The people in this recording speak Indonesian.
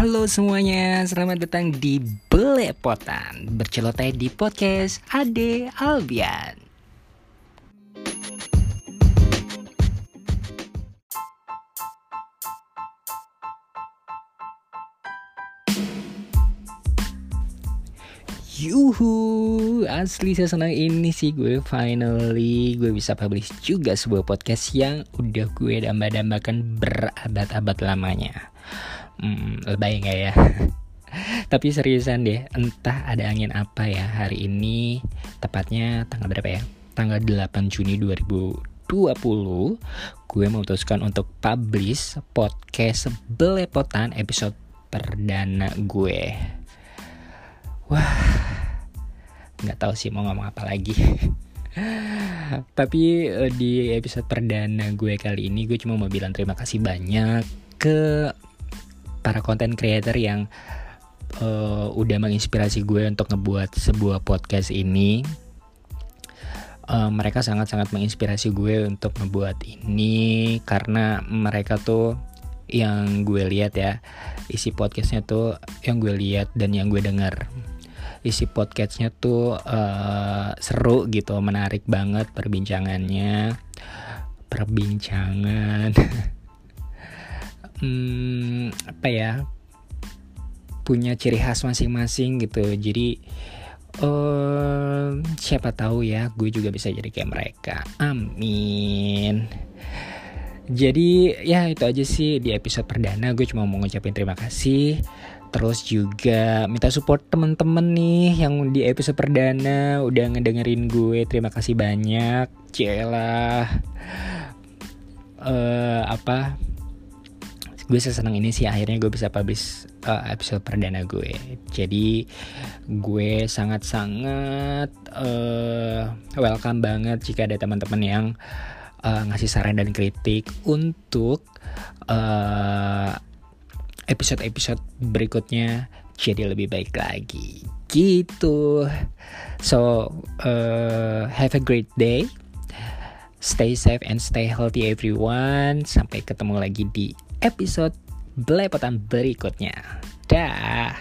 Halo semuanya, selamat datang di Belepotan Berceloteh di podcast Ade Albian Yuhu, asli saya senang ini sih gue finally gue bisa publish juga sebuah podcast yang udah gue damba-dambakan berabad-abad lamanya. Hmm, lebay nggak ya? Tapi seriusan deh, entah ada angin apa ya hari ini, tepatnya tanggal berapa ya? Tanggal 8 Juni 2020, gue memutuskan untuk publish podcast belepotan episode perdana gue. Wah, nggak tahu sih mau ngomong apa lagi tapi uh, di episode perdana gue kali ini gue cuma mau bilang terima kasih banyak ke para content creator yang uh, udah menginspirasi gue untuk ngebuat sebuah podcast ini. Uh, mereka sangat-sangat menginspirasi gue untuk ngebuat ini karena mereka tuh yang gue lihat ya isi podcastnya tuh yang gue lihat dan yang gue dengar. Isi podcastnya tuh uh, seru gitu menarik banget perbincangannya. Perbincangan hmm, apa ya punya ciri khas masing-masing gitu jadi uh, siapa tahu ya gue juga bisa jadi kayak mereka amin jadi ya itu aja sih di episode perdana gue cuma mau ngucapin terima kasih Terus juga minta support temen-temen nih yang di episode perdana udah ngedengerin gue. Terima kasih banyak. Celah. Uh, apa? Gue senang ini sih akhirnya gue bisa publish uh, episode perdana gue. Jadi gue sangat-sangat uh, welcome banget jika ada teman-teman yang uh, ngasih saran dan kritik untuk uh, episode-episode berikutnya jadi lebih baik lagi. Gitu. So uh, have a great day stay safe and stay healthy everyone. Sampai ketemu lagi di episode belepotan berikutnya. Dah